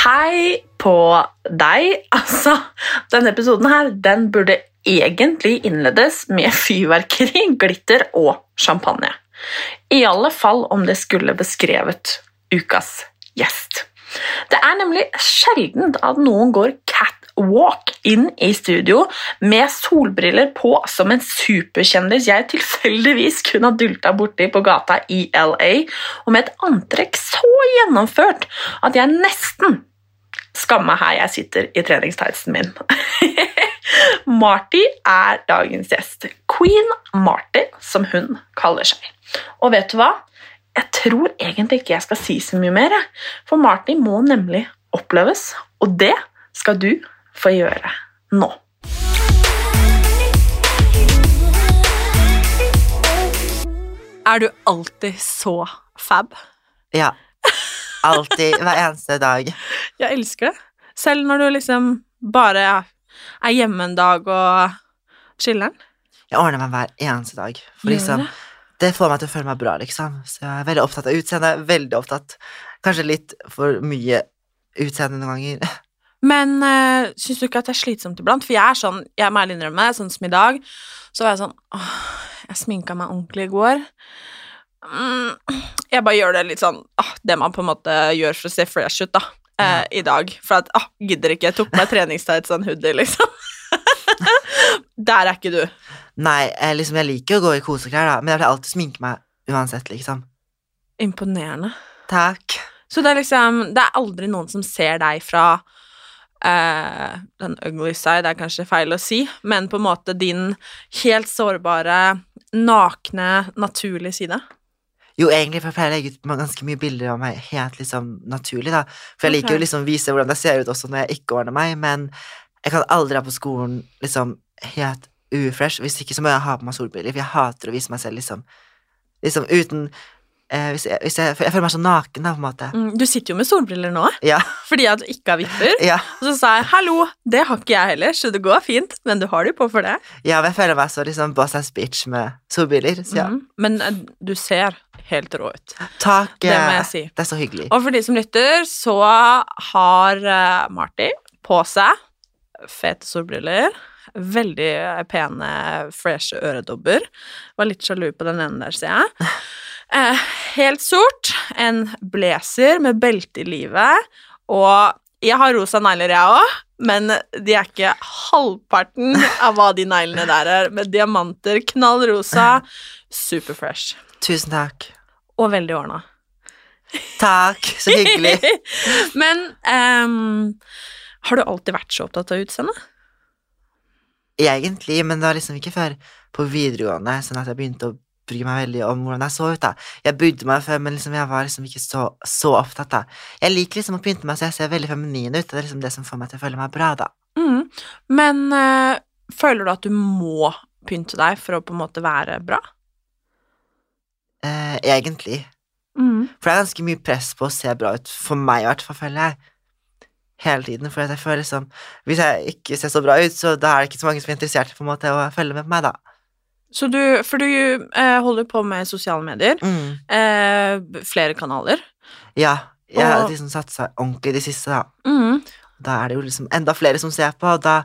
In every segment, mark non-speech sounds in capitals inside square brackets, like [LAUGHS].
Hei på deg. [LAUGHS] Altså, denne episoden her, den burde egentlig innledes med fyrverkeri, glitter og champagne. I alle fall om det skulle beskrevet ukas gjest. Det er nemlig sjelden at noen går catwalk inn i studio med solbriller på som en superkjendis jeg tilfeldigvis kunne ha dulta borti på gata i LA, og med et antrekk så gjennomført at jeg nesten skamma her jeg sitter i treningstightsen min. [LAUGHS] Marty er dagens gjest. Queen Marty, som hun kaller seg. Og vet du hva? Jeg tror egentlig ikke jeg skal si så mye mer, for Marty må nemlig oppleves, og det skal du få gjøre nå. Er du alltid så fab? Ja. Alltid. Hver eneste dag. Jeg elsker det. Selv når du liksom bare er hjemme en dag og chiller'n. Jeg ordner meg hver eneste dag. For liksom, det? får meg til å føle meg bra, liksom. Så jeg er veldig opptatt av utseendet. Veldig opptatt. Kanskje litt for mye utseende noen ganger. [LAUGHS] Men øh, syns du ikke at det er slitsomt iblant? For jeg er sånn, jeg må ærlig innrømme, sånn som i dag, så var jeg sånn åh, Jeg sminka meg ordentlig i går. Mm, jeg bare gjør det litt sånn ah, Det man på en måte gjør for å se fresh ut, da. eh, I dag. For at ah, gidder ikke. Jeg tok på meg treningstights og en hoodie, liksom. [LAUGHS] Der er ikke du. Nei, jeg, liksom, jeg liker å gå i koseklær, da, men jeg pleier alltid å sminke meg uansett, liksom. Imponerende. Takk. Så det er liksom Det er aldri noen som ser deg fra den den ugly side, det er kanskje feil å si, men på en måte din helt sårbare, nakne, naturlige side. Jo, egentlig, for jeg pleier å legge ut ganske mye bilder av meg helt liksom naturlig, da. For jeg liker jo liksom å vise hvordan det ser ut også når jeg ikke ordner meg, men jeg kan aldri ha på skolen liksom helt ufresh. Hvis ikke så må jeg ha på meg solbriller, for jeg hater å vise meg selv liksom Liksom uten eh, hvis jeg, hvis jeg, jeg føler meg så naken, da, på en måte. Mm, du sitter jo med solbriller nå, Ja. fordi at du ikke har vipper. [LAUGHS] Ja, Og så sa jeg 'hallo, det har ikke jeg heller, så det går fint', men du har det jo på for det. ja, men jeg føler meg så liksom boss ass bitch med solbriller. Så ja. Mm, men eh, du ser helt rå ut. Takk. Det må eh, jeg si. Det er så hyggelig. Og for de som lytter, så har uh, Marty på seg fete solbriller, veldig eh, pene, freshe øredobber. Var litt sjalu på den ene der, sier jeg. [LAUGHS] Eh, helt sort, en blazer med belte i livet, og jeg har rosa negler, jeg òg, men de er ikke halvparten av hva de neglene der er, med diamanter, knall rosa, [LAUGHS] superfresh. Tusen takk. Og veldig ordna. Takk, så hyggelig. [LAUGHS] Men um, har du alltid vært så opptatt av utseendet? Egentlig, men det var liksom ikke før på videregående sånn at jeg begynte å bry meg veldig om hvordan jeg så ut. da. Jeg brydde meg før, men liksom jeg var liksom ikke så, så opptatt. da. Jeg liker liksom å pynte meg så jeg ser veldig feminin ut. Det er liksom det som får meg til å føle meg bra, da. Mm. Men eh, føler du at du må pynte deg for å på en måte være bra? Eh, egentlig. For det er ganske mye press på å se bra ut, for meg i hvert fall, føler jeg. Hele tiden, for jeg føler liksom Hvis jeg ikke ser så bra ut, så da er det ikke så mange som er interessert på en måte å følge med på meg, da. Så du, for du eh, holder på med sosiale medier, Mm. eh, flere kanaler. Ja. Jeg har Og- liksom satsa ordentlig i det siste, da. Mm. Da er det jo liksom enda flere som ser på, og da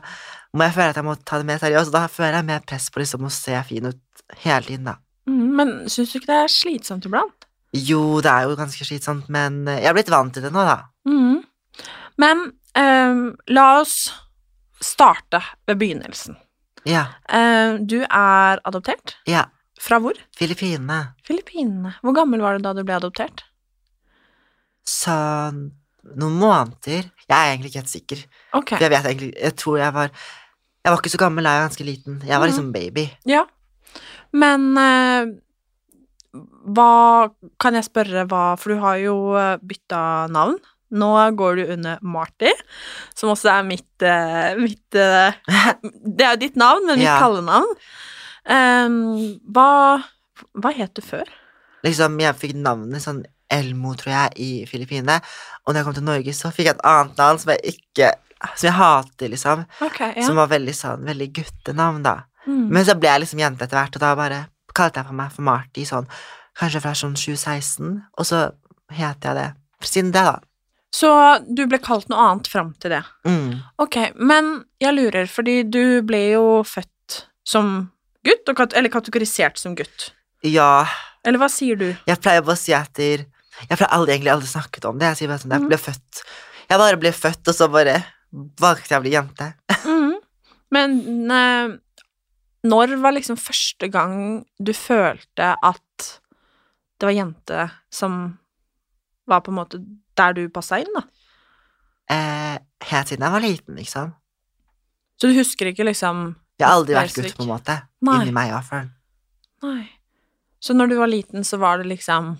må jeg føle at jeg må ta det mer seriøst, og da føler jeg mer press på liksom å se fin ut hele tiden, da. Mm, men syns du ikke det er slitsomt iblant? Jo, det er jo ganske slitsomt, men eh, jeg har blitt vant til det nå, da. Mm. Men um, la oss starte ved begynnelsen. Ja. Eh, du er adoptert. Ja. Fra hvor? Filippinene. Filippinene. Hvor gammel var du da du ble adoptert? Så noen måneder Jeg er egentlig ikke helt sikker. Ok. For jeg egentlig Jeg tror jeg var Jeg var ikke så gammel, jeg var ganske liten. Jeg var Mhm. liksom baby. Ja. Men eh, hva Kan jeg spørre hva For du har jo eh, bytta navn. Nå går du under Marty, som også er mitt, eh, mitt eh, Det er jo ditt navn, men mitt [LAUGHS] Ja. kallenavn. Um, hva Hva het du før? Liksom, jeg fikk navnet sånn Elmo, tror jeg, i Filippinene. Og når jeg kom til Norge, så fikk jeg et annet navn som jeg ikke Som jeg hater, liksom. Okay, ja. Som var veldig sånn Veldig guttenavn, da. Mm. Men så ble jeg liksom jente etter hvert, og da bare kalte jeg for meg for Marty sånn Kanskje fra sånn 2016, og så het jeg det siden det, da. Så du ble kalt noe annet fram til det? Mm. Ok, men jeg lurer, fordi du ble jo født som gutt, eller kategorisert som gutt. Ja, Eller hva sier du? jeg pleier bare å si etter Jeg pleier egentlig aldri snakket om det. Jeg sier bare sånn Jeg Mhm. ble født Jeg bare ble født, og så bare valgte jeg å bli jente. mm. Men eh, når var liksom første gang du følte at det var jente som var på en måte der du passa inn, da? Eh, helt siden jeg var liten, liksom. Så du husker ikke liksom Jeg har aldri vært gutt, på en måte. Nei. Inni meg, i hvert fall. Nei. Så når du var liten, så var det liksom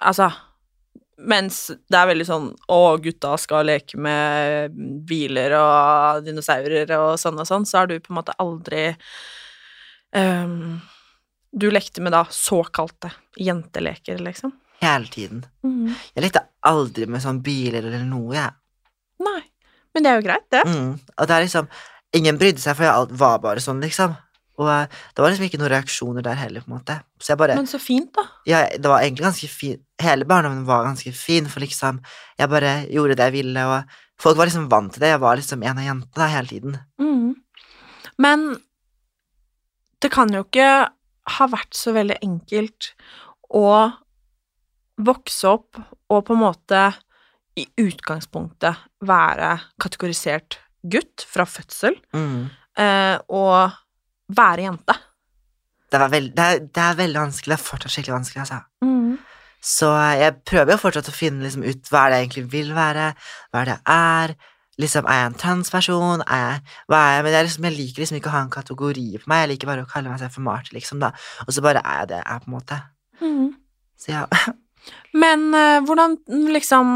Altså Mens det er veldig sånn Å, gutta skal leke med biler og dinosaurer og sånn og sånn, så er du på en måte aldri um, Du lekte med da såkalte jenteleker, liksom? Hele tiden. Mm. Jeg lekte aldri med sånn biler eller noe, jeg. Nei. Men det er jo greit, det. Mm. Og det er liksom Ingen brydde seg, for jeg var bare sånn, liksom. Og eh, det var liksom ikke noen reaksjoner der heller, på en måte. Så bare Men så fint, da. ja, Det var egentlig ganske fint. Hele barndommen var ganske fin, for liksom Jeg bare gjorde det jeg ville, og folk var liksom vant til det. Jeg var liksom en av jentene da, hele tiden. Mm. Men det kan jo ikke ha vært så veldig enkelt å vokse opp og på en måte i utgangspunktet være kategorisert gutt fra fødsel, Mm. eh, og være jente. Det, var veld, det, er, det er veldig vanskelig. Det er fortsatt skikkelig vanskelig, altså. Så jeg prøver jo fortsatt å finne liksom, ut hva er det jeg egentlig vil være, hva er det jeg er. Liksom, er jeg en transperson? Er jeg, hva er jeg? Men jeg, liksom, jeg liker liksom ikke å ha en kategori på meg. Jeg liker bare å kalle meg selv for Marte, liksom, da. Og så bare er jeg det jeg er, på en måte. Så ja. [LAUGHS] Men uh, hvordan liksom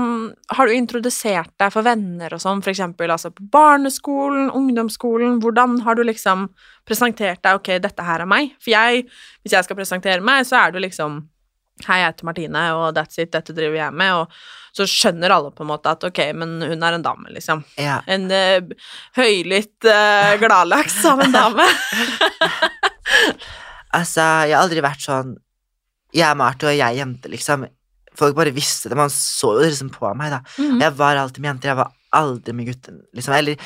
Har du introdusert deg for venner og sånn, for eksempel altså på barneskolen, ungdomsskolen? Hvordan har du liksom presentert deg Ok, dette her er meg. For jeg, hvis jeg skal presentere meg, så er du liksom Hei, jeg heter Martine, og that's it, dette driver jeg med, og så skjønner alle på en måte at ok, men hun er en dame, liksom. ja. En uh, høylytt uh, gladlaks av en dame. [LAUGHS] Altså, jeg har aldri vært sånn Jeg er Marte, og jeg er jente, liksom. Folk bare visste det. Man så jo liksom på meg, da. Mm. Jeg var alltid med jenter. Jeg var aldri med gutter, liksom. Eller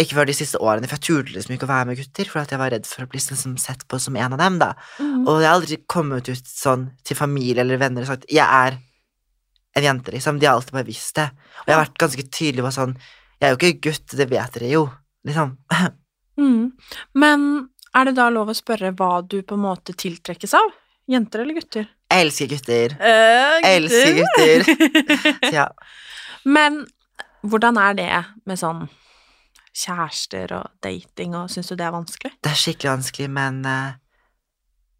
ikke før de siste årene, for jeg turte liksom ikke å være med gutter, for jeg var redd for å bli liksom sett på som en av dem, da. Mm. Og jeg har aldri kommet ut sånn til familie eller venner og sagt 'jeg er en jente', liksom. De har alltid bare visst det. Og jeg har vært ganske tydelig på sånn 'jeg er jo ikke gutt, det vet dere jo', liksom. [LAUGHS] Mm. Men er det da lov å spørre hva du på en måte tiltrekkes av? Jenter eller gutter? Jeg elsker gutter. Eh, Elsker gutter. [LAUGHS] Ja. Men hvordan er det med sånn kjærester og dating, og syns du det er vanskelig? Det er skikkelig vanskelig, men uh,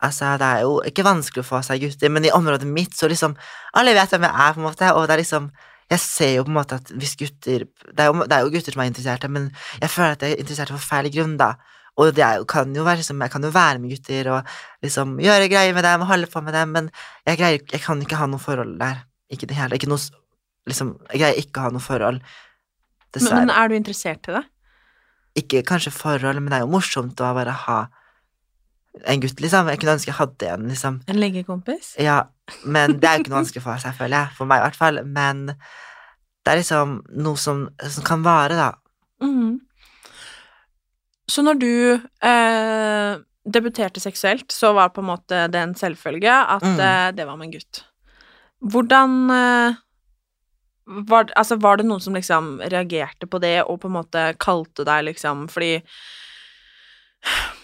Altså, det er jo ikke vanskelig å få seg gutter, men i området mitt så liksom Alle vet hvem jeg er, på en måte, og det er liksom Jeg ser jo på en måte at hvis gutter Det er jo, det er jo gutter som er interesserte, men jeg føler at jeg er interessert for feil grunn, da. Og det er jo, kan jo være liksom Jeg kan jo være med gutter og liksom gjøre greier med dem og holde på med dem, men jeg greier Jeg kan ikke ha noe forhold der. Ikke det hele. Ikke noe Liksom Jeg greier ikke å ha noe forhold. Men, Dessverre. men er du interessert i det? ikke kanskje forhold, men det er jo morsomt å bare ha en gutt, liksom. Jeg kunne ønske jeg hadde en, liksom. En leggekompis? Ja, men det er jo ikke noe vanskelig for seg, føler jeg. For meg, i hvert fall. Men det er liksom noe som, som kan vare, da. Mhm. Så når du eh, debuterte seksuelt, så var på en måte det en selvfølge at Mm. eh, det var med en gutt. Hvordan eh, var, altså, var det noen som liksom reagerte på det og på en måte kalte deg liksom Fordi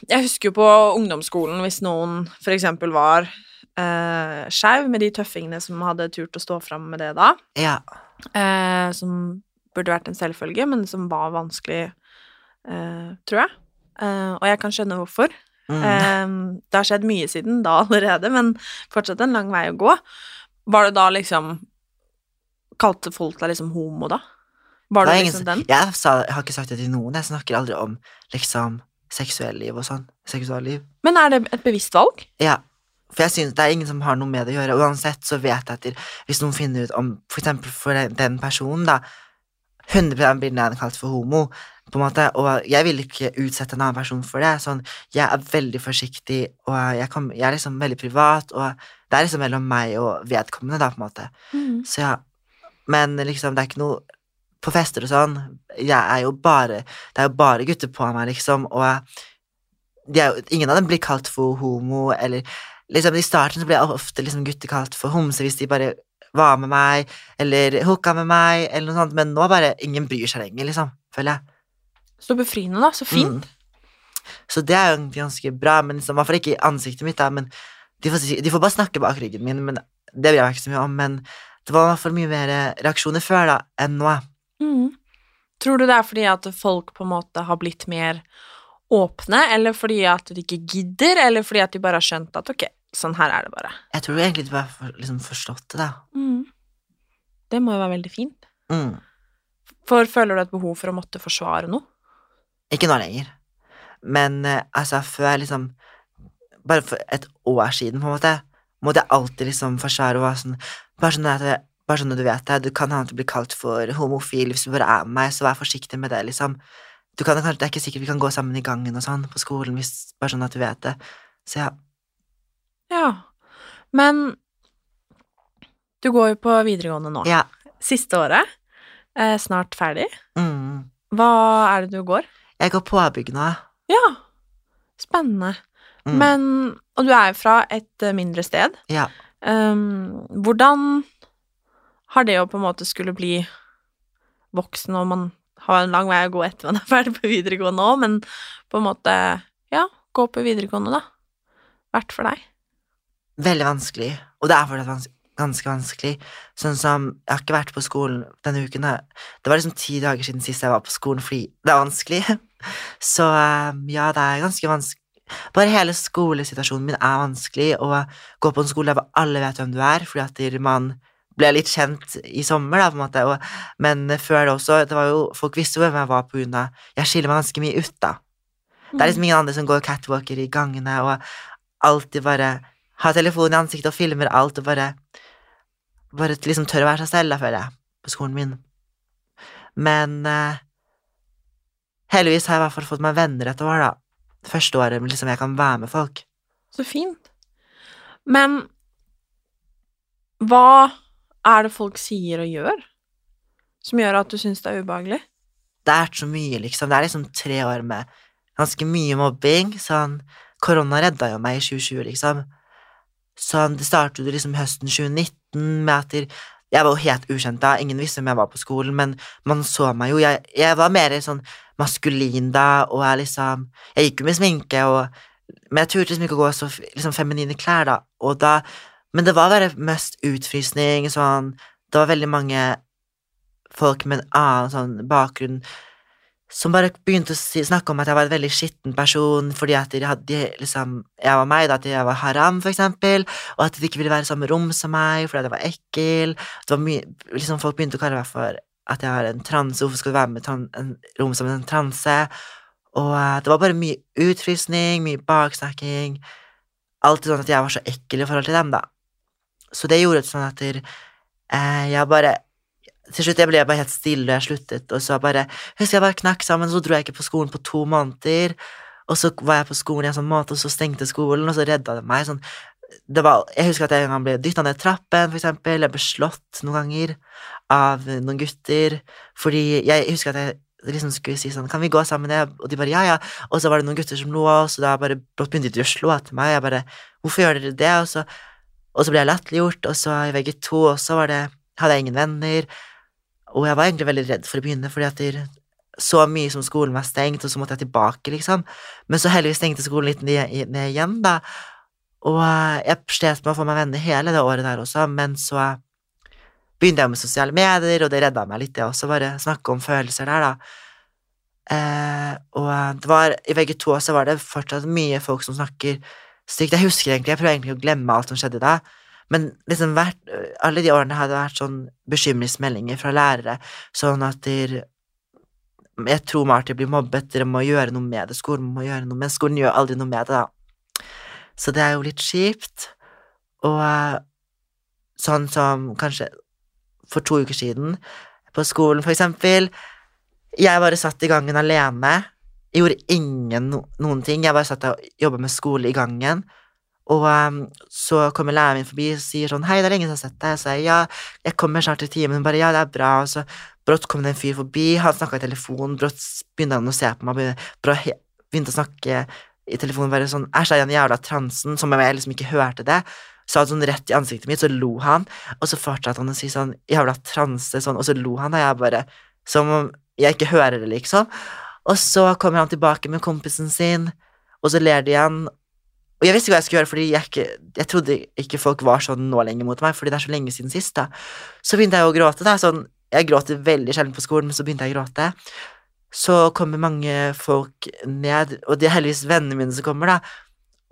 jeg husker jo på ungdomsskolen hvis noen for eksempel var eh, skeiv, med de tøffingene som hadde turt å stå fram med det da, Ja. eh, som burde vært en selvfølge, men som var vanskelig, eh, tror jeg. Uh, og jeg kan skjønne hvorfor. Mm. Eh, det har skjedd mye siden da allerede, men fortsatt en lang vei å gå. Var det da liksom Kalte folk deg liksom homo, da? Var Det det liksom ingen den? Jeg, sa, jeg har ikke sagt det til noen. Jeg snakker aldri om liksom seksuelliv og sånn. Seksualliv. Men er det et bevisst valg? Ja. For jeg synes det er ingen som har noe med det å gjøre. Uansett så vet jeg at hvis noen finner ut om for eksempel for den, den personen, da 100 blir den kalt for homo, på en måte, og jeg vil ikke utsette en annen person for det. Sånn, jeg er veldig forsiktig, og jeg, kan, jeg er liksom veldig privat, og det er liksom mellom meg og vedkommende, da, på en måte. Så ja. Men liksom, det er ikke noe På fester og sånn, jeg er jo bare Det er jo bare gutter på meg, liksom, og er ingen av dem blir kalt for homo, eller liksom I starten så ble jeg ofte liksom gutter kalt for homse hvis de bare var med meg, eller hooka med meg, eller noe sånt, men nå bare ingen bryr seg lenger, liksom, føler jeg. Så befriende, da. Så fint. Mm. Så det er jo ganske bra, men liksom, i hvert fall ikke i ansiktet mitt, da, men de får, de får bare snakke bak ryggen min, men det bryr jeg meg ikke så mye om, men det var i hvert fall mye mer reaksjoner før da, enn nå. Mm. Tror du det er fordi at folk på en måte har blitt mer åpne, eller fordi at de ikke gidder, eller fordi at de bare har skjønt at ok, sånn her er det bare? Jeg tror egentlig de bare har liksom forstått det, da. Mm. Det må jo være veldig fint. Mm. For føler du et behov for å måtte forsvare noe? Ikke nå lenger. Men eh, altså, før liksom Bare for et år siden, på en måte, måtte jeg alltid liksom forsvare og være sånn Bare sånn at jeg- bare sånn at du vet det, du kan hende du blir kalt for homofil hvis du bare er med meg, så vær forsiktig med det, liksom. Du kan, det er ikke sikkert vi kan gå sammen i gangen og sånn på skolen, hvis, bare sånn at du vet det. Så ja. Ja. Men du går jo på videregående nå. Ja. Siste året. Eh, snart ferdig. Mm. Hva er det du går? Jeg går påbygna. Ja. Spennende. Mm. Men Og du er fra et eh, mindre sted. Ja. Um, hvordan har det å på en måte skulle bli voksen, og man har en lang vei å gå etter man er [LAUGHS] ferdig på videregående òg, men på en måte, ja, gå på videregående, da. Vært for deg? Veldig vanskelig, og det er fortsatt vans ganske vanskelig. Sånn som Jeg har ikke vært på skolen denne uken. Det var liksom ti dager siden sist jeg var på skolen fordi det er vanskelig. [LAUGHS] Så eh, ja, det er ganske vanskelig. Bare hele skolesituasjonen min er vanskelig, å gå på en skole der alle vet hvem du er, fordi at man ble litt kjent i sommer, da, på en måte. Og, men før det også, det var jo Folk visste jo hvem jeg var på grunn av Jeg skiller meg ganske mye ut, da. Det er liksom ingen andre som går catwalker i gangene og alltid bare har telefonen i ansiktet og filmer alt og bare Bare liksom tør å være seg selv, da, føler jeg, på skolen min. Men eh, heldigvis har jeg i hvert fall fått meg venner et år, da. Første året liksom jeg kan være med folk. Så fint. Men hva er det folk sier og gjør som gjør at du syns det er ubehagelig? Det er så mye, liksom. Det er liksom tre år med ganske mye mobbing. Sånn Korona redda jo meg i 2020, liksom. Sånn, det startet liksom høsten 2019 med at der- jeg var jo helt ukjent da, ingen visste om jeg var på skolen, men man så meg jo. Jeg, jeg var mer sånn maskulin da, og jeg liksom Jeg gikk jo med sminke, og, men jeg turte liksom ikke å gå så liksom, feminine klær, da. Og da men det var bare mest utfrysning, sånn Det var veldig mange folk med en annen sånn bakgrunn som bare begynte å si, snakke om at jeg var en veldig skitten person fordi at de hadde liksom Jeg var meg, da, at jeg var haram, for eksempel, og at de ikke ville være i samme rom som meg fordi at jeg var ekkel. Det var mye liksom Folk begynte å kalle meg for at jeg har en transe. Hvorfor skal du være med i en rom som en transe? Og eh, det var bare mye utfrysning, mye baksnakking. Alltid sånn at jeg var så ekkel i forhold til dem, da. Så det gjorde sånn at eh, jeg bare Til slutt jeg ble jeg bare helt stille, og jeg sluttet, og så bare Husker jeg bare knakk sammen, så dro jeg ikke på skolen på to måneder, og så var jeg på skolen i en sånn måte, og så stengte skolen, og så redda det meg sånn det var, Jeg husker at jeg en gang ble dytta ned trappen, for eksempel. Jeg ble slått noen ganger av noen gutter. Fordi jeg husker at jeg liksom skulle si sånn Kan vi gå sammen? Jeg- Og de bare ja, ja. Og så var det noen gutter som lo av oss, og da bare begynte de å slå etter meg. Jeg bare Hvorfor gjør dere det? Og så, og så ble jeg latterliggjort, og så i VG2 også var det Hadde jeg ingen venner. Og jeg var egentlig veldig redd for å begynne, fordi at det, så mye som skolen var stengt, og så måtte jeg tilbake, liksom. Men så heldigvis stengte skolen litt ned, ned igjen, da. Og jeg slet med å få meg venner hele det året der også, men så begynte jeg med sosiale medier, og det redda meg litt, det også, bare snakke om følelser der, da. Eh, og det var, i VG2 så var det fortsatt mye folk som snakker stygt. Jeg husker egentlig, jeg prøver egentlig å glemme alt som skjedde da, men liksom hvert, alle de årene hadde vært sånn bekymringsmeldinger fra lærere, sånn at de Jeg tror Martin blir mobbet, dere må gjøre noe med det, skolen må gjøre noe, men skolen gjør aldri noe med det, da. Så det er jo litt kjipt. Og eh, sånn som kanskje for to uker siden, på skolen for eksempel, jeg bare satt i gangen alene. Jeg gjorde ingen no noen ting. Jeg bare satt og jobba med skole i gangen. Og um, så kommer læreren min forbi og sier sånn 'Hei, det er ingen som har sett deg.' Jeg sier ja, jeg kommer snart til timen. Hun bare 'ja, det er bra'. Og så brått kom det en fyr forbi, han snakka i telefon, brått begynte han å se på meg, brått begynte å snakke i telefonen bare sånn 'æsj, er den jævla transen', som om jeg liksom ikke hørte det. Sa det sånn rett i ansiktet mitt, så lo han, og så fortsatte han å si sånn 'jævla transe', sånn, og så lo han, og jeg bare Som om jeg ikke hører det, liksom. Og så kommer han tilbake med kompisen sin, og så ler de igjen. Og jeg visste ikke hva jeg skulle gjøre, fordi jeg, ikke, jeg trodde ikke folk var sånn nå lenger mot meg, fordi det er så lenge siden sist, da. Så begynte jeg å gråte, da. Sånn, jeg gråter veldig sjelden på skolen, men så begynte jeg å gråte. Så kommer mange folk ned, og det er heldigvis vennene mine som kommer, da.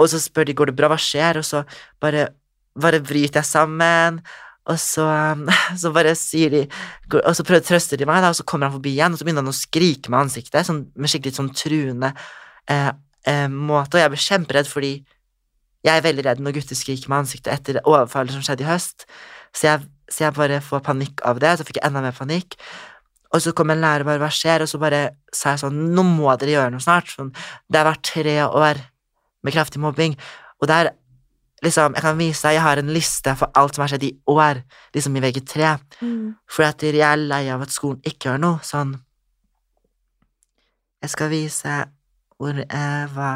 Og så spør de går det bra, hva skjer, og så bare, bare bryter jeg sammen. Og så, [LAUGHS] så bare sier de Og så prøver trøster de meg, da, og så kommer han forbi igjen, og så begynner han å skrike med ansiktet, sånn, med skikkelig sånn truende eh, eh, måte, og jeg blir kjemperedd fordi jeg er veldig redd når gutter skriker med ansiktet etter det overfallet som skjedde i høst, så jeg, så jeg bare får panikk av det, så fikk jeg enda mer panikk. Og så kom en lærer og bare hva skjer, og så bare sa jeg sånn nå må dere gjøre noe snart, sånn, det har vært tre år med kraftig mobbing, og det er liksom, jeg kan vise deg, jeg har en liste for alt som har skjedd i år, liksom i VG3, fordi at jeg er lei av at skolen ikke gjør noe, sånn. Jeg skal vise hvor eh, hva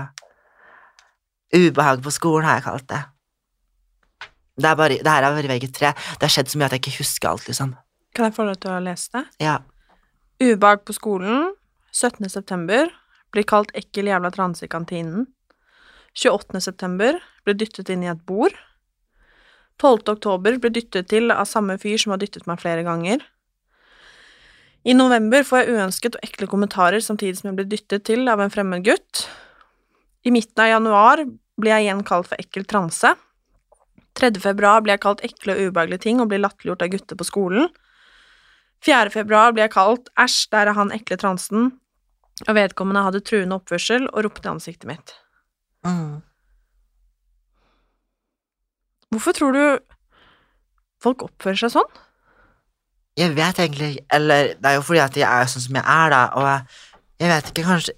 Ubehag på skolen har jeg kalt det. Det, er bare, det her er bare VG3. Det har skjedd så mye at jeg ikke husker alt, liksom. Kan jeg få deg til å lese det? Ja. Ubehag på skolen 17. september blir kalt ekkel jævla transe i kantinen. 28. september ble dyttet inn i et bord. 12. oktober ble dyttet til av samme fyr som har dyttet meg flere ganger. I november får jeg uønsket og ekle kommentarer samtidig som jeg blir dyttet til av en fremmed gutt. I midten av januar blir jeg igjen kalt for ekkel transe. 3. februar blir jeg kalt ekle og ubehagelige ting og blir latterliggjort av gutter på skolen. 4. februar blir jeg kalt æsj, der er han ekle transen, og vedkommende hadde truende oppførsel og ropte i ansiktet mitt. Mm. Hvorfor tror du folk oppfører seg sånn? Jeg vet egentlig Eller det er jo fordi at jeg er sånn som jeg er, da, og jeg, jeg vet ikke, kanskje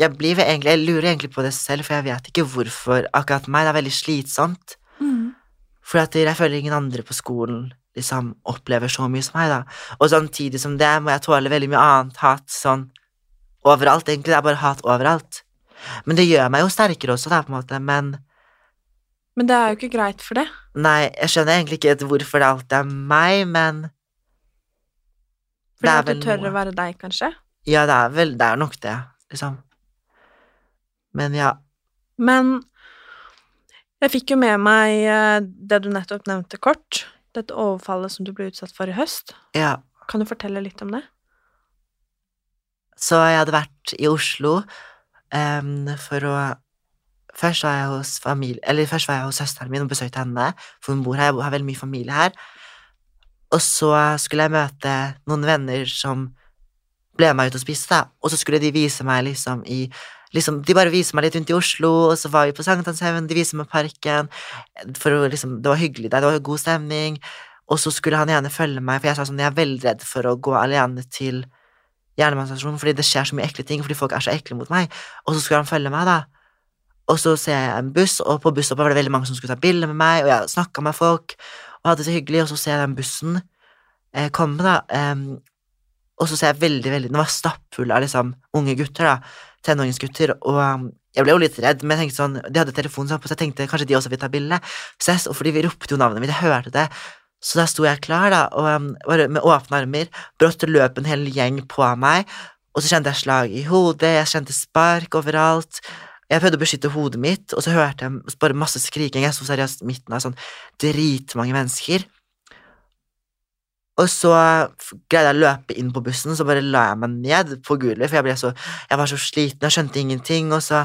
Jeg egentlig Jeg lurer egentlig på det selv, for jeg vet ikke hvorfor akkurat meg. Det er veldig slitsomt. For jeg føler ingen andre på skolen liksom opplever så mye som meg, da. Og samtidig som det må jeg tåle veldig mye annet hat sånn overalt. Egentlig det er bare hat overalt. Men det gjør meg jo sterkere også, da, på en måte, men Men det er jo ikke greit for det. Nei, jeg skjønner egentlig ikke hvorfor det alltid er meg, men Fordi Det er at du tør noe. å være deg, kanskje. Ja, det er vel Det er nok det, liksom. Men ja. Men jeg fikk jo med meg eh, det du nettopp nevnte kort, dette overfallet som du ble utsatt for i høst. ja. Kan du fortelle litt om det? Så jeg hadde vært i Oslo em, for å Først var jeg hos familie Eller først var jeg hos søsteren min og besøkte henne, for hun bor her. Jeg har veldig mye familie her. Og så skulle jeg møte noen venner som ble med meg ut og spiste, da. Og så skulle de vise meg liksom i liksom, De bare viser meg litt rundt i Oslo, og så var vi på Sankthanshaugen, de viser meg parken, for liksom Det var hyggelig der, det var god stemning. Og så skulle han gjerne følge meg, for jeg sa sånn Jeg er veldig redd for å gå alene til jernbanestasjonen fordi det skjer så mye ekle ting, fordi folk er så ekle mot meg. Og så skulle han følge meg, da. Og så ser jeg en buss, og på busstoppet var det veldig mange som skulle ta bilder med meg, og jeg snakka med folk og hadde det så hyggelig, og så ser jeg den bussen eh, komme, da. um, og så ser jeg veldig, veldig Den var stappfull av liksom unge gutter, da. Tenåringsgutter. Og um, jeg ble jo litt redd, men jeg tenkte sånn De hadde telefonen sånn på, så jeg tenkte kanskje de også vil ta bilde. Så jeg, og fordi vi ropte jo navnet mitt, jeg hørte det. Så da sto jeg klar, da, og um, med åpne armer. Brått løp en hel gjeng på meg, og så kjente jeg slag i hodet, jeg kjente spark overalt. Jeg prøvde å beskytte hodet mitt, og så hørte jeg bare masse skriking. Jeg sto seriøst midten av sånn dritmange mennesker. Og så greide jeg å løpe inn på bussen, så bare la jeg meg ned på gulvet, for jeg, så, jeg var så sliten jeg skjønte ingenting, og så,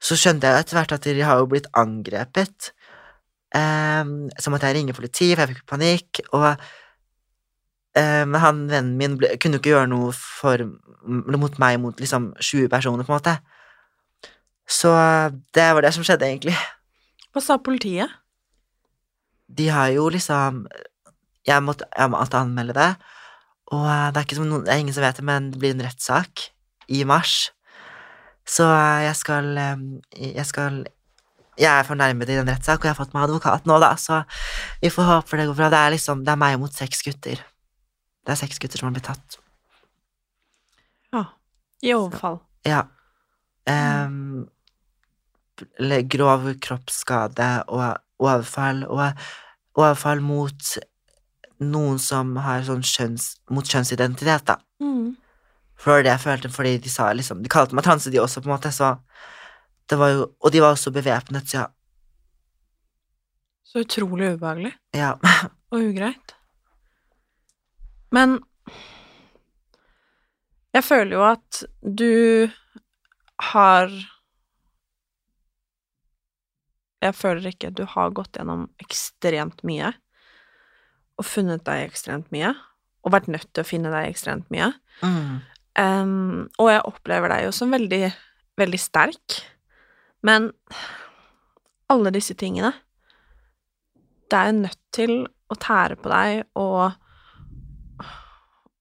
så skjønte jeg etter hvert at de har jo blitt angrepet. Um, så måtte jeg ringe politiet, for jeg fikk panikk, og um, han vennen min ble, kunne ikke gjøre noe for, mot meg mot liksom 20 personer, på en måte. Så det var det som skjedde, egentlig. Hva sa politiet? De har jo liksom jeg måtte, jeg måtte anmelde det, og det er, noen, det er ingen som vet det, men det blir en rettssak i mars. Så jeg skal eh, Jeg skal Jeg er fornærmet i den rettssak, og jeg har fått meg advokat nå, da, så vi får håpe det går bra. Det er liksom Det er meg mot seks gutter. Det er seks gutter som har blitt tatt. Ja. I overfall. Ja. Um, grov kroppsskade og overfall, og overfall mot noen som har sånn kjønns, mot kjønnsidentitet, da. Mm. For det jeg følte, fordi de sa liksom De kalte meg transe, de også, på en måte, så det var jo Og de var også bevæpnet, så ja. Så utrolig ubehagelig. Ja. [LAUGHS] Og ugreit. Men jeg føler jo at du har Jeg føler ikke at du har gått gjennom ekstremt mye og funnet deg ekstremt mye, og vært nødt til å finne deg ekstremt mye. Mm. Um, og jeg opplever deg jo som veldig, veldig sterk, men alle disse tingene Det er nødt til å tære på deg og,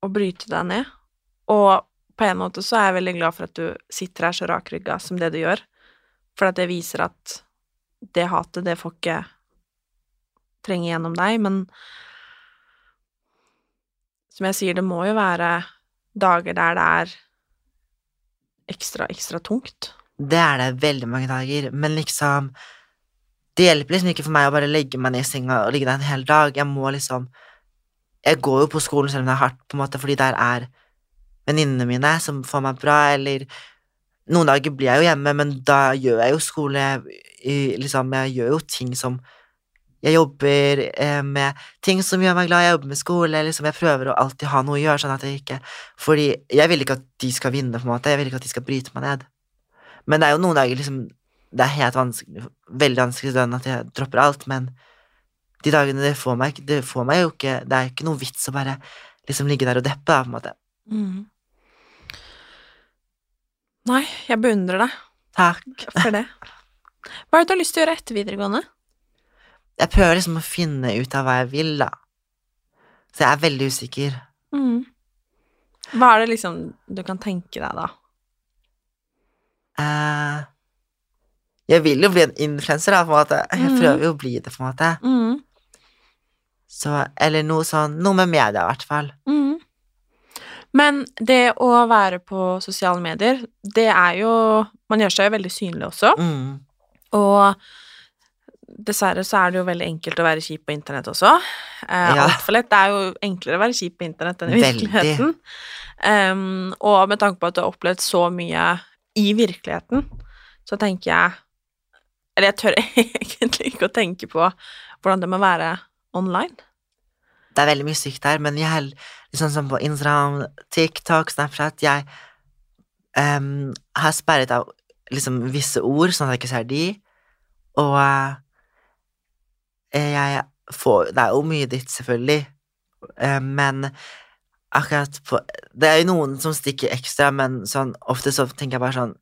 og bryte deg ned. Og på en måte så er jeg veldig glad for at du sitter her så rakrygga som det du gjør, for at det viser at det hatet, det får ikke trenge gjennom deg, men som jeg sier, det må jo være dager der det er ekstra, ekstra tungt. Det er det veldig mange dager, men liksom Det hjelper liksom ikke for meg å bare legge meg ned i senga og ligge der en hel dag. Jeg må liksom Jeg går jo på skolen selv om det er hardt, på en måte, fordi der er venninnene mine som får meg bra, eller Noen dager blir jeg jo hjemme, men da gjør jeg jo skole Liksom, jeg gjør jo ting som jeg jobber eh, med ting som gjør meg glad, jeg jobber med skole, liksom, jeg prøver å alltid ha noe å gjøre, sånn at jeg ikke Fordi jeg vil ikke at de skal vinne, på en måte, jeg vil ikke at de skal bryte meg ned. Men det er jo noen dager liksom Det er helt vanskelig, veldig vanskelig sånn at jeg dropper alt, men de dagene det får meg, det får meg jo ikke Det er ikke noe vits å bare liksom ligge der og deppe, da, på en måte. Mm. Nei, jeg beundrer deg Takk. for det. Hva er det du har lyst til å gjøre etter videregående? Jeg prøver liksom å finne ut av hva jeg vil, da. Så jeg er veldig usikker. Mm. Hva er det liksom du kan tenke deg, da? Eh, jeg vil jo bli en influenser, da, på en måte. Jeg mm. prøver jo å bli det, på en måte. Mm. Så, eller noe sånn Noe med media, i hvert fall. Mm. Men det å være på sosiale medier, det er jo Man gjør seg jo veldig synlig også. Mm. Og dessverre så er det jo veldig enkelt å være kjip på internett også. Eh, Ja. Altfor lett. Det er jo enklere å være kjip på internett enn i virkeligheten. Um, og med tanke på at du har opplevd så mye i virkeligheten, så tenker jeg Eller jeg tør [LAUGHS] egentlig ikke å tenke på hvordan det må være online. Det er veldig mye sykt der, men jeg liksom som på Instagram, TikTok, Snapchat Jeg um, har sperret av liksom visse ord, sånn at jeg ikke ser de, og uh, jeg får Det er jo mye ditt, selvfølgelig, uh, men akkurat på Det er jo noen som stikker ekstra, men sånn ofte så tenker jeg bare sånn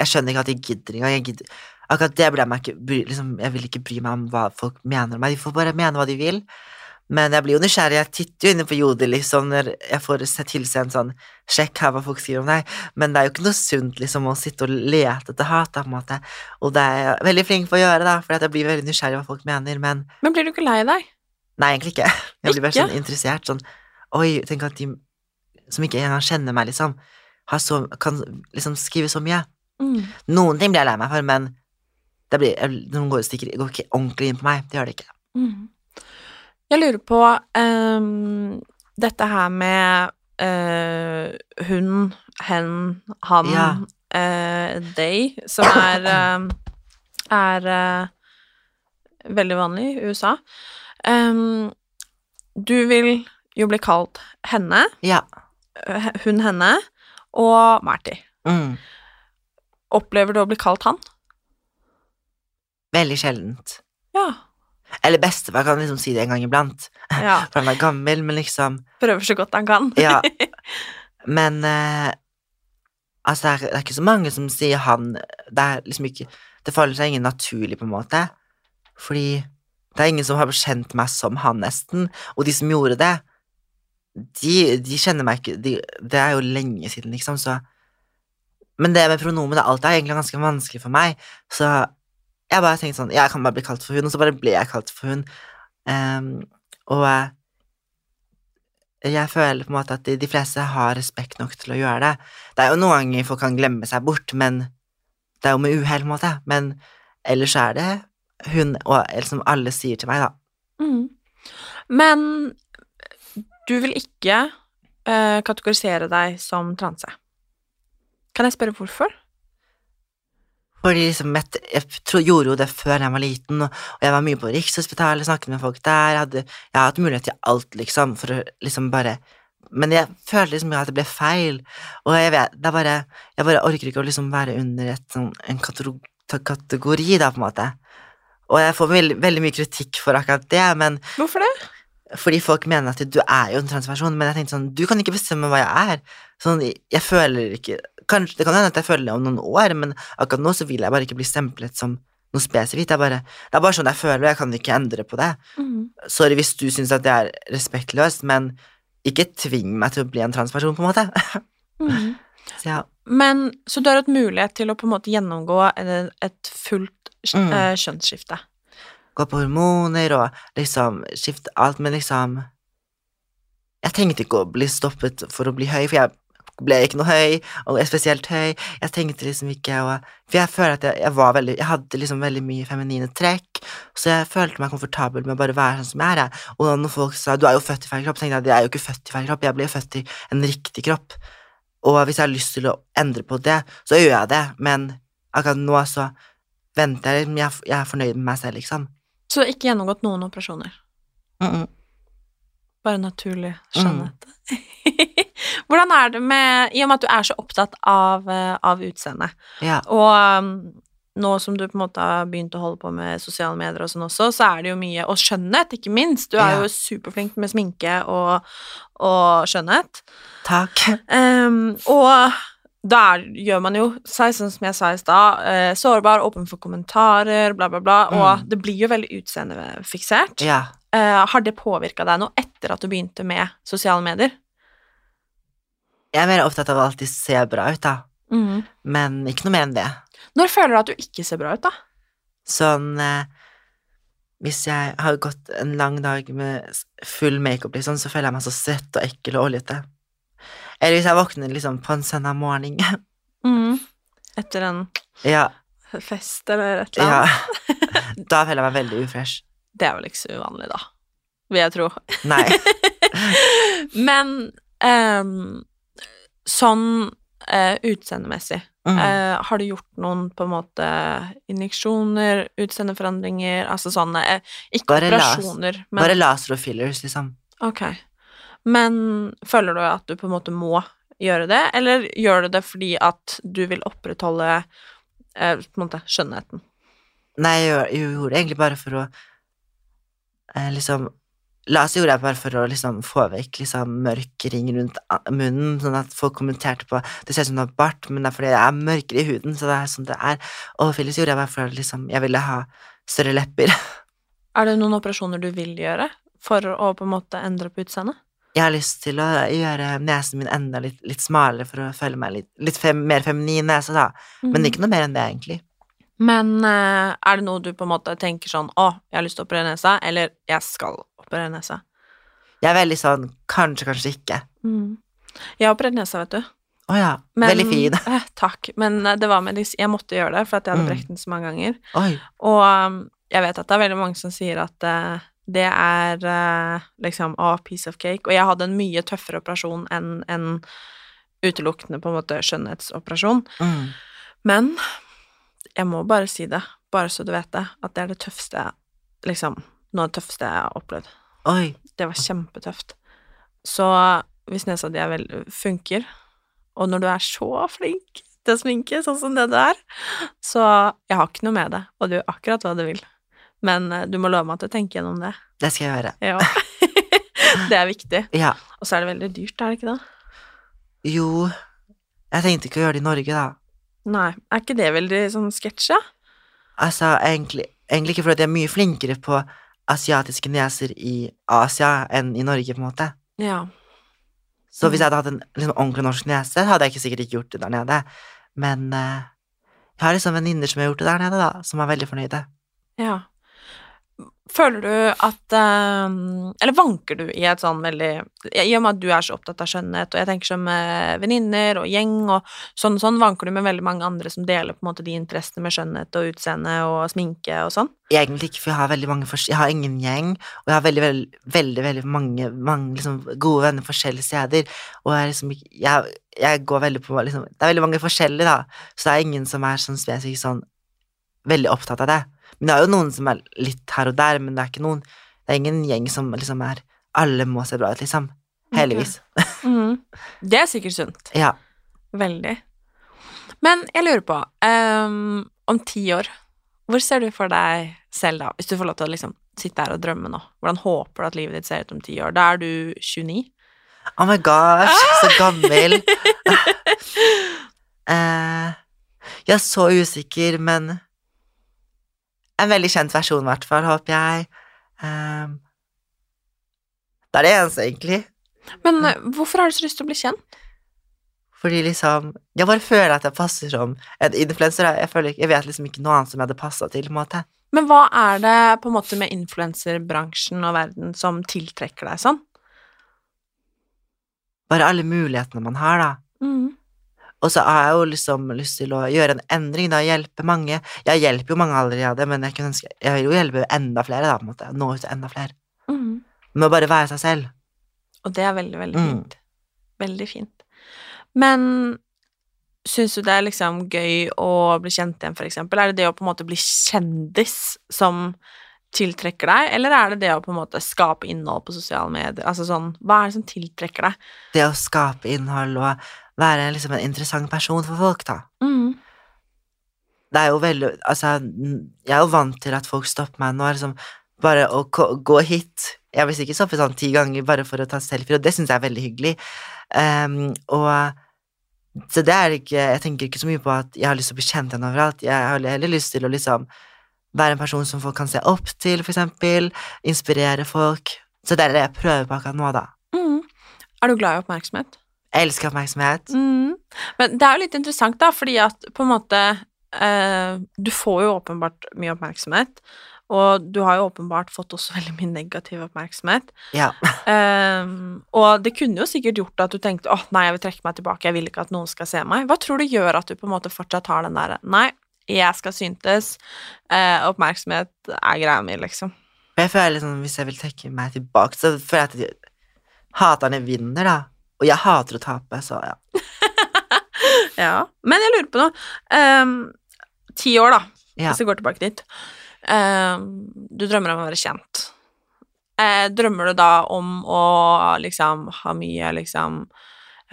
Jeg skjønner ikke at de gidder engang. Jeg gidder Akkurat det bryr jeg meg ikke bry, liksom, Jeg vil ikke bry meg om hva folk mener om meg. De får bare mene hva de vil. Men jeg blir jo nysgjerrig. Jeg titter jo inne på Jodel liksom, når jeg får se tilsendt sånn Sjekk her hva folk skriver om deg. Men det er jo ikke noe sunt liksom, å sitte og lete etter hat, da, på en måte. Og det er jeg veldig flink på å gjøre, da, for jeg blir veldig nysgjerrig hva folk mener. Men Men blir du ikke lei deg? nei, egentlig ikke. Jeg blir bare sånn interessert. Sånn Oi, tenk at de som ikke engang kjenner meg, liksom, har så, kan liksom skrive så mye. Mm. Noen ting blir jeg lei meg for, men det blir, noen går, stikker, går ikke ordentlig inn på meg. Det gjør det ikke. Mm. Jeg lurer på um, dette her med uh, hun, hen, han, Ja. uh, they, som er uh, er veldig vanlig i USA. Um, du vil jo bli kalt henne, Ja. eh, hun, henne, og Marty. Mm. Opplever du å bli kalt han? Veldig sjeldent. Ja. Eller bestefar kan liksom si det en gang iblant, ja. [LAUGHS] for han er gammel, men liksom Prøver så godt han kan. Ja. [LAUGHS] Men eh, altså, det er, det er ikke så mange som sier han Det er liksom ikke Det faller seg ingen naturlig, på en måte. Fordi det er ingen som har kjent meg som han, nesten. Og de som gjorde det, de, de kjenner meg ikke de, Det er jo lenge siden, liksom, så Men det med pronomen alt er egentlig ganske vanskelig for meg, så jeg bare tenkte sånn Jeg kan bare bli kalt for hun, og så bare ble jeg kalt for hun. Um, og eh, jeg føler på en måte at de, de fleste har respekt nok til å gjøre det. Det er jo noen ganger folk kan glemme seg bort, men det er jo med uhell, på en måte. Men ellers er det hun, og som alle sier til meg, da. Mm. Men du vil ikke uh, kategorisere deg som transe. Kan jeg spørre hvorfor? Fordi liksom, jeg, jeg tro, gjorde jo det før jeg var liten, og, jeg var mye på Rikshospitalet, snakket med folk der, jeg hadde, jeg har hatt mulighet til alt, liksom, for å liksom bare Men jeg følte liksom at det ble feil, og jeg vet, det er bare Jeg bare orker ikke å liksom være under et, sånn, en kategori, da, på en måte. Og jeg får veldig, veldig mye kritikk for akkurat det, men Hvorfor det? Fordi folk mener at du er jo en transperson, men jeg tenkte sånn, du kan ikke bestemme hva jeg er. Sånn, jeg føler ikke Kanskje, Det kan hende at jeg føler det om noen år, men akkurat nå så vil jeg bare ikke bli stemplet som noe spesifikt. Det er bare, det er bare sånn jeg føler, og jeg kan ikke endre på det. Mm. Sorry hvis du syns at det er respektløst, men ikke tving meg til å bli en transperson, på en måte. Mm. [LAUGHS] Så ja. Men så du har hatt mulighet til å på en måte gjennomgå et, et fullt Mm. eh, kjønnsskifte. Gå på hormoner og liksom skifte alt, men liksom Jeg tenkte ikke å bli stoppet for å bli høy, for jeg ble ikke noe høy, og spesielt høy. Jeg tenkte liksom ikke å For jeg føler at jeg, jeg var veldig Jeg hadde liksom veldig mye feminine trekk, så jeg følte meg komfortabel med å bare være sånn som jeg er. Og når folk sa 'du er jo født i feil kropp', tenkte jeg at jeg er jo ikke født i feil kropp, jeg ble jo født i en riktig kropp. Og hvis jeg har lyst til å endre på det, så gjør jeg det, men akkurat nå så venter jeg, jeg, jeg er fornøyd med meg selv, liksom. Så du har ikke gjennomgått noen operasjoner? Mm -mm. Bare naturlig skjønnhet. [LAUGHS] Hvordan er det med I og med at du er så opptatt av, eh, av utseendet, Ja. og um, nå som du på en måte har begynt å holde på med sosiale medier og sånn også, så er det jo mye Og skjønnhet, ikke minst. Du er Ja. jo superflink med sminke og, og skjønnhet. Takk. Um, og der gjør man jo seg, sånn som jeg sa i stad, eh, sårbar, åpen for kommentarer, bla, bla, bla, og Mm. det blir jo veldig utseendefiksert. Yeah. Eh, har det påvirka deg noe etter at du begynte med sosiale medier? Jeg er mer opptatt av å alltid se bra ut, da. Mm. Men ikke noe mer enn det. Når føler du at du ikke ser bra ut, da? Sånn eh, Hvis jeg har gått en lang dag med full makeup, liksom, så føler jeg meg så svett og ekkel og oljete. Eller hvis jeg våkner liksom på en søndag morgen Mm. Etter en [LAUGHS] Ja. fest eller et eller annet. ja. [LAUGHS] Da føler jeg meg veldig ufresh. Det er vel ikke så uvanlig, da, vil jeg tro. Nei. [LAUGHS] Men um, sånn uh, utseendemessig Mm. uh, har du gjort noen på en måte injeksjoner, utseendeforandringer, altså sånne eh, Ikke Bare las- operasjoner, men Bare laser og fillers, liksom. Ok. Men føler du at du på en måte må gjøre det, eller gjør du det fordi at du vil opprettholde eh, på en måte skjønnheten? Nei, jeg, gjorde det egentlig bare for å eh, liksom Laser gjorde jeg bare for å liksom få vekk liksom mørk ring rundt munnen, sånn at folk kommenterte på Det ser ut som du har bart, men det er fordi jeg er mørkere i huden, så det er sånn det er. Og Phyllis gjorde jeg bare for å liksom Jeg ville ha større lepper. [LAUGHS] Er det noen operasjoner du vil gjøre for å på en måte endre på utseendet? Jeg har lyst til å gjøre nesen min enda litt, litt smalere for å føle meg litt, litt fem, mer feminin nese, da. Men Mhm. ikke noe mer enn det, egentlig. Men eh, er det noe du på en måte tenker sånn Å, jeg har lyst til å operere nesa, eller jeg skal operere nesa? Jeg er veldig sånn kanskje, kanskje ikke. Mm. Jeg har operert nesa, vet du. Å ja. Men- Veldig fin. [LAUGHS] Eh, takk, men eh, det var medisin. Jeg måtte gjøre det, for jeg hadde Mm. brekt den så mange ganger. Oi. Og um, jeg vet at det er veldig mange som sier at eh, det er eh, liksom a piece of cake. Og jeg hadde en mye tøffere operasjon enn en utelukkende på en måte skjønnhetsoperasjon. Mm. Men jeg må bare si det, bare så du vet det, at det er det tøffeste liksom, noe av det tøffeste jeg har opplevd. Oi. Det var kjempetøft. Så hvis nesa di er funker, og når du er så flink til å sminke, sånn som det du er, så jeg har ikke noe med det, og du gjør akkurat hva du vil. Men eh, du må love meg at du tenker gjennom det. Det skal jeg gjøre. Ja. [LAUGHS] det er viktig. [LAUGHS] Ja. Og så er det veldig dyrt, er det ikke det? Jo Jeg tenkte ikke å gjøre det i Norge, da. Nei, er ikke det veldig sånn sketsj, da? Altså, egentlig, egentlig ikke fordi jeg er mye flinkere på asiatiske neser i Asia enn i Norge, på en måte. Ja. Så hvis jeg hadde hatt en liksom, ordentlig norsk nese, hadde jeg ikke sikkert ikke gjort det der nede. Men uh, jeg har liksom venninner som har gjort det der nede, da, som er veldig fornøyde. Ja. Føler du at eh, Eller vanker du i et sånn veldig I og med at du er så opptatt av skjønnhet, og jeg tenker som eh, venninner og gjeng og sånn og sånn, vanker du med veldig mange andre som deler på en måte de interessene med skjønnhet og utseende og sminke og sånn? Egentlig ikke, for jeg har veldig mange Jeg har ingen gjeng, og jeg har veldig, veldig, veldig, veldig mange, mange liksom, gode venner forskjellige steder, og jeg er liksom ikke jeg, jeg går veldig på liksom Det er veldig mange forskjellige, da, så det er ingen som er sånn spesifikt sånn veldig opptatt av det. Men det er jo noen som er litt her og der, men det er ikke noen Det er ingen gjeng som liksom er Alle må se bra ut, liksom. Heldigvis. [LAUGHS] Mhm. Det er sikkert sunt. Ja. Veldig. Men jeg lurer på, um, om ti år, hvor ser du for deg selv da, hvis du får lov til å liksom sitte her og drømme nå? Hvordan håper du at livet ditt ser ut om ti år? Da er du 29? Oh my gosh, [LAUGHS] så gammel. uh, [LAUGHS] jeg er så usikker, men en veldig kjent versjon, i hvert fall, håper jeg. Um, det er det eneste, egentlig. Men eh, hvorfor har du så lyst til å bli kjent? Fordi liksom Jeg bare føler at jeg passer som en influenser. Jeg, føler, jeg vet liksom ikke noe annet som jeg hadde passa til, på en måte. Men hva er det på en måte med influenserbransjen og verden som tiltrekker deg sånn? Bare alle mulighetene man har, da. Mhm. Og så har jeg jo liksom lyst til å gjøre en endring, da, hjelpe mange. Jeg hjelper jo mange allerede, men jeg, ønske, jeg vil jo hjelpe enda flere, da, på en måte. Nå ut til enda flere. Mm. Med å bare være seg selv. Og det er veldig, veldig Mm. fint. Veldig fint. Men syns du det er liksom gøy å bli kjent igjen, for eksempel? Er det det å på en måte bli kjendis som tiltrekker deg, eller er det det å på en måte skape innhold på sosiale medier? Altså sånn, hva er det som tiltrekker deg? Det å skape innhold og være liksom en interessant person for folk, da. Mm. Det er jo veldig Altså, jeg er jo vant til at folk stopper meg nå, liksom bare å gå hit Jeg vil sikkert stoppet sånn ti ganger bare for å ta selfie, og det syns jeg er veldig hyggelig. Um, og Så det er ikke Jeg tenker ikke så mye på at jeg har lyst til å bli kjent igjen overalt. Jeg har heller lyst til å liksom være en person som folk kan se opp til, eksempel. Inspirere folk. Så det er det jeg prøver på akkurat nå, da. Mm. Er du glad i oppmerksomhet? Jeg elsker oppmerksomhet. Mm. Men det er jo litt interessant, da, fordi at på en måte eh, Du får jo åpenbart mye oppmerksomhet, og du har jo åpenbart fått også [LAUGHS] veldig mye negativ oppmerksomhet. Ja. [LAUGHS] Eh, og det kunne jo sikkert gjort at du tenkte åh, nei, jeg vil trekke meg tilbake, jeg vil ikke at noen skal se meg. Hva tror du gjør at du på en måte fortsatt har den derre nei, jeg skal syntes, eh, oppmerksomhet er greia mi, liksom. Jeg føler liksom, Hvis jeg vil trekke meg tilbake, så føler jeg at haterne vinner, da. Og jeg hater å tape, så ja. [LAUGHS] Ja. Men jeg lurer på noe. Um, ti år, da, Ja. hvis vi går tilbake dit. Um, du drømmer om å være kjent. Uh, drømmer du da om å liksom ha mye liksom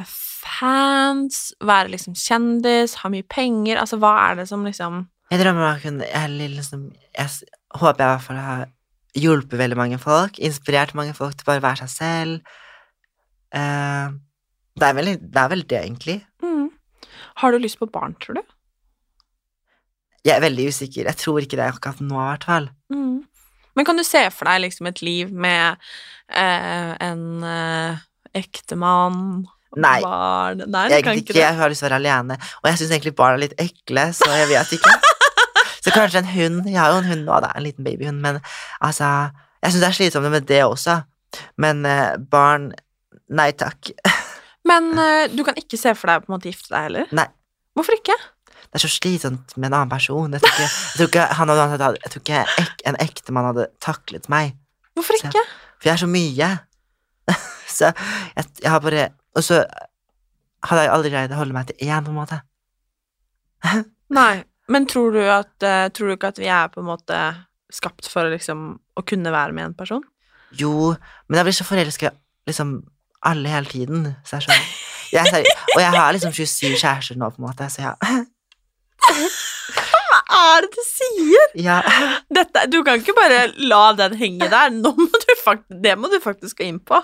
fans, være liksom kjendis, ha mye penger? Altså, hva er det som liksom Jeg drømmer om å kunne Jeg, liksom, jeg håper jeg i hvert fall har hjulpet veldig mange folk, inspirert mange folk til bare å være seg selv. Uh, det, er vel, det er vel det, egentlig. mm. Har du lyst på barn, tror du? Jeg er veldig usikker. Jeg tror ikke det akkurat nå, i hvert fall. Mm. Men kan du se for deg liksom et liv med eh, en eh, ektemann, Nei. barn Nei, Jeg, kan ikke, det. jeg har lyst til å være alene. Og jeg syns egentlig barn er litt ekle, så jeg vet ikke. [LAUGHS] Så kanskje en hund. Jeg har jo en hund nå, da, en liten babyhund, men altså Jeg syns det er slitsomt med det også. Men eh, barn Nei takk. [LAUGHS] Men eh, du kan ikke se for deg på en måte gifte deg heller? Nei. Hvorfor ikke? Det er så slitsomt med en annen person. Jeg tror ikke, jeg tror ikke, han hadde, jeg tror ikke ek, en ektemann hadde taklet meg. Hvorfor Så- ikke? For jeg er så mye. [LAUGHS] så jeg, jeg har bare Og så hadde jeg aldri greid å holde meg til én, på en måte. [LAUGHS] Nei. Men tror du, at, eh, tror du ikke at vi er på en måte skapt for liksom å kunne være med en person? Jo, men jeg blir så forelska liksom alle hele tiden. Så jeg er sånn jeg Og jeg har liksom 27 kjærester nå, på en måte, så ja. [LAUGHS] Er det du sier? ja. Dette, du kan ikke bare la den henge der. Nå må du fakt det må du faktisk gå inn på.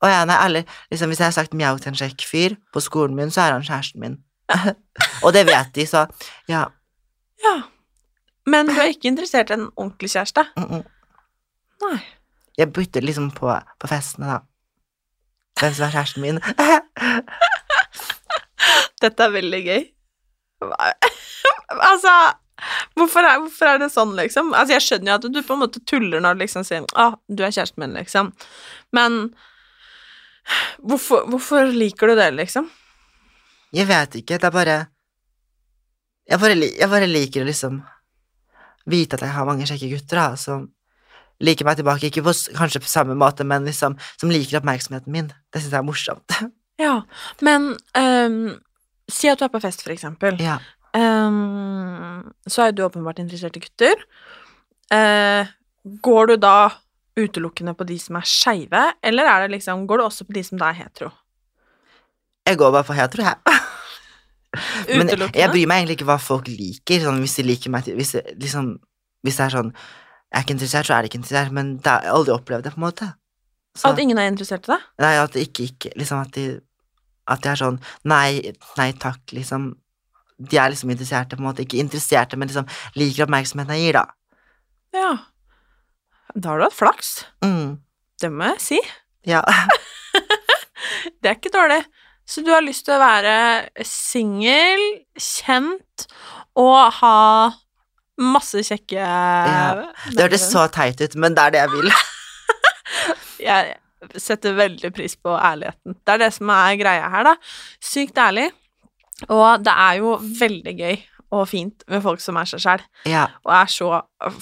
Og ja, nei, alle, liksom, hvis jeg har sagt mjau til en kjekk fyr på skolen min, så er han kjæresten min. [LAUGHS] og det vet de, så ja. Ja. Men du er ikke interessert i en ordentlig kjæreste? Mm -mm. Nei. Jeg bytter liksom på, på festene, da. Hvem som er kjæresten min. [LAUGHS] Dette er veldig gøy. [LAUGHS] Altså hvorfor er, hvorfor er det sånn, liksom? Altså, jeg skjønner jo at du på en måte tuller når du liksom sier ah, 'du er kjæresten min', liksom. Men hvorfor, hvorfor liker du det, liksom? Jeg vet ikke, det er bare Jeg bare, jeg bare liker å liksom vite at jeg har mange kjekke gutter, da, som liker meg tilbake. Ikke på, kanskje på samme måte, men liksom som liker oppmerksomheten min. Det syns jeg er morsomt. Ja, men um, si at du er på fest, for eksempel. ja. Ehm, så er du åpenbart interessert i gutter. Uh, går du da utelukkende på de som er skeive, eller er det liksom, går du også på de som da er hetero? Jeg går bare på hetero, jeg. [LAUGHS] Men jeg, bryr meg egentlig ikke hva folk liker. Sånn, hvis de liker meg hvis, liksom, hvis det er sånn Jeg er ikke interessert, så er de ikke interessert, men det, har jeg aldri opplevd det, på en måte. Så, At ingen er interessert i deg? nei, at det ikke, ikke Liksom at de At de er sånn Nei, nei takk, liksom. De er liksom interesserte, på en måte. Ikke interesserte, men liksom liker oppmerksomheten jeg gir, da. Ja. Da har du hatt flaks. Mm. Det må jeg si. [LAUGHS] Ja. Det er ikke dårlig. Så du har lyst til å være singel, kjent og ha masse kjekke Ja. Det hørtes så teit ut, men det er det jeg vil. [LAUGHS] [LAUGHS] Jeg setter veldig pris på ærligheten. Det er det som er greia her, da. Sykt ærlig. Og det er jo veldig gøy og fint med folk som er seg sjæl, Ja. og er så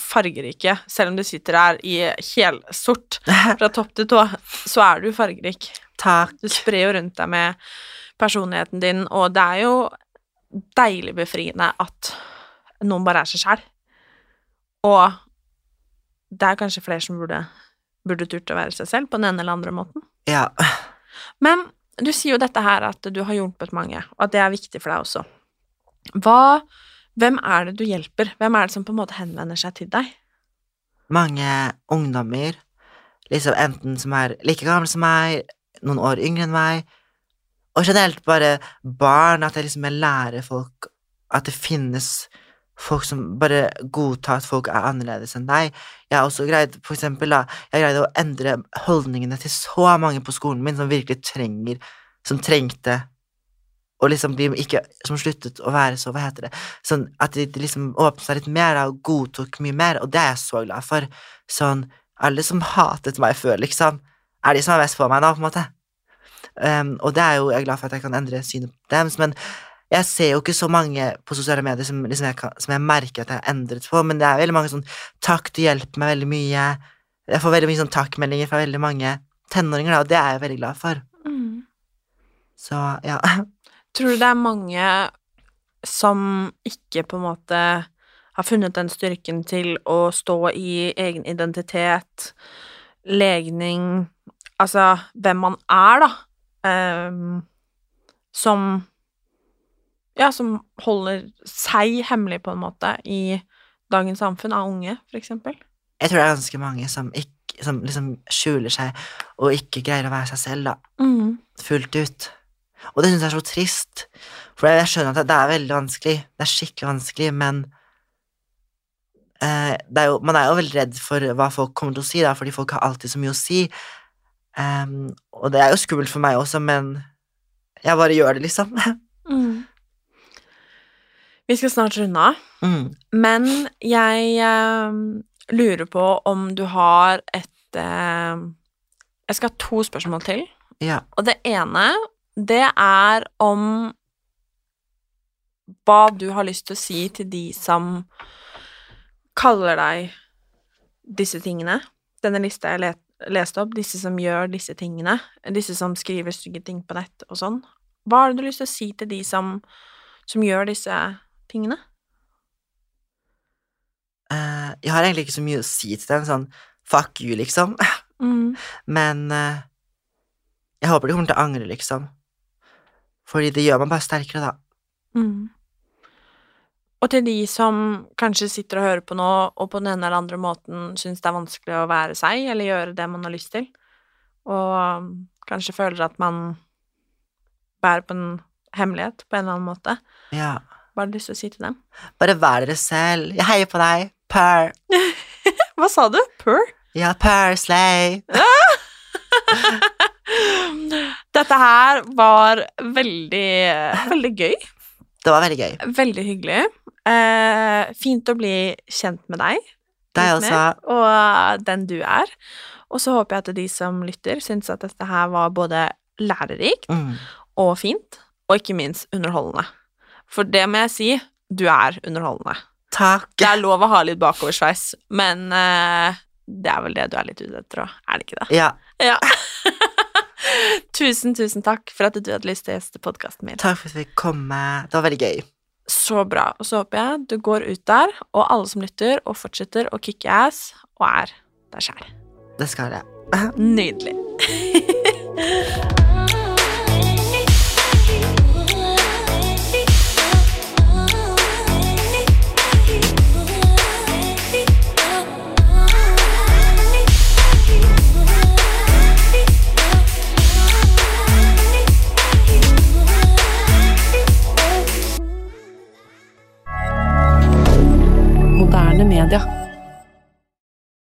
fargerike. Selv om du sitter her i helsort fra [LAUGHS] topp til tå, så er du fargerik. Takk. Du sprer jo rundt deg med personligheten din, og det er jo deilig befriende at noen bare er seg sjæl. Og det er kanskje flere som burde, burde turt å være seg selv på den ene eller andre måten. Ja. Men du sier jo dette her at du har hjulpet mange, og at det er viktig for deg også. Hva Hvem er det du hjelper? Hvem er det som på en måte henvender seg til deg? Mange ungdommer, liksom enten som er like gamle som meg, noen år yngre enn meg, og generelt bare barn, at jeg liksom lærer folk at det finnes folk som bare godtar at folk er annerledes enn deg. Jeg har også greid, for eksempel, da, jeg greide å endre holdningene til så mange på skolen min som virkelig trenger, som trengte og liksom de ikke, som sluttet å være så, hva heter det, sånn at de, liksom åpnet seg litt mer da, og godtok mye mer, og det er jeg så glad for. Sånn, alle som hatet meg før, liksom, er de som er best på meg nå, på en måte. Um, og det er jo jeg er glad for at jeg kan endre synet på dem, men jeg ser jo ikke så mange på sosiale medier som, liksom jeg, kan, som jeg merker at jeg har endret på, men det er veldig mange sånn Takk, du hjelper meg veldig mye. Jeg får veldig mye sånn takkmeldinger fra veldig mange tenåringer, da, og det er jeg veldig glad for. Så ja. [LAUGHS] Tror du det er mange som ikke på en måte har funnet den styrken til å stå i egen identitet, legning Altså hvem man er, da, um, som Ja, som holder seg hemmelig, på en måte, i dagens samfunn, av unge, for eksempel? Jeg tror det er ganske mange som, ikke, som liksom skjuler seg og ikke greier å være seg selv, da, Mm. fullt ut. Og det syns jeg er så trist, for jeg skjønner at det er veldig vanskelig, det er skikkelig vanskelig, men eh, er jo, man er jo veldig redd for hva folk kommer til å si, da, fordi folk har alltid så mye å si. Um, og det er jo skummelt for meg også, men jeg bare gjør det, liksom. [LAUGHS] Vi skal snart runde av. Mm. Men jeg eh, lurer på om du har et eh, Jeg skal ha to spørsmål til. Ja. Og det ene, det er om hva du har lyst til å si til de som kaller deg disse tingene. Denne lista jeg leste opp, disse som gjør disse tingene, disse som skriver stygge ting på nett og sånn. Hva har du lyst til å si til de som, som gjør disse tingene? Eh, jeg har egentlig ikke så mye å si til dem, sånn fuck you, liksom. Mm. [LAUGHS] Men uh, jeg håper de kommer til å angre, liksom. Fordi det gjør meg bare sterkere, da. Mm. Og til de som kanskje sitter og hører på nå, og på den ene eller andre måten syns det er vanskelig å være seg, eller gjøre det man har lyst til, og um, kanskje føler at man bærer på en hemmelighet på en eller annen måte, Ja. Hva har du lyst til å si til dem? Bare vær dere selv. Jeg heier på deg. Per. [LAUGHS] Hva sa du? Per? Ja, Per slay. [LAUGHS] Dette her var veldig, veldig gøy. Det var veldig gøy. Veldig hyggelig. Eh, fint å bli kjent med deg. Deg også. Og den du er. Og så håper jeg at de som lytter, syns at dette her var både lærerikt Mm. og fint, og ikke minst underholdende. For det må jeg si, du er underholdende. Takk. Det er lov å ha litt bakoversveis, men uh, det er vel det du er litt ute etter òg, er det ikke det? Ja. Ja. [LAUGHS] tusen, tusen takk for at du hadde lyst til å gjeste podkasten min. Takk for at vi kom. Med. Det var veldig gøy. Så bra. Og så håper jeg du går ut der, og alle som lytter, og fortsetter å kicke ass, og er deg sjæl. Det skal jeg. Nydelig. [LAUGHS] Moderne media.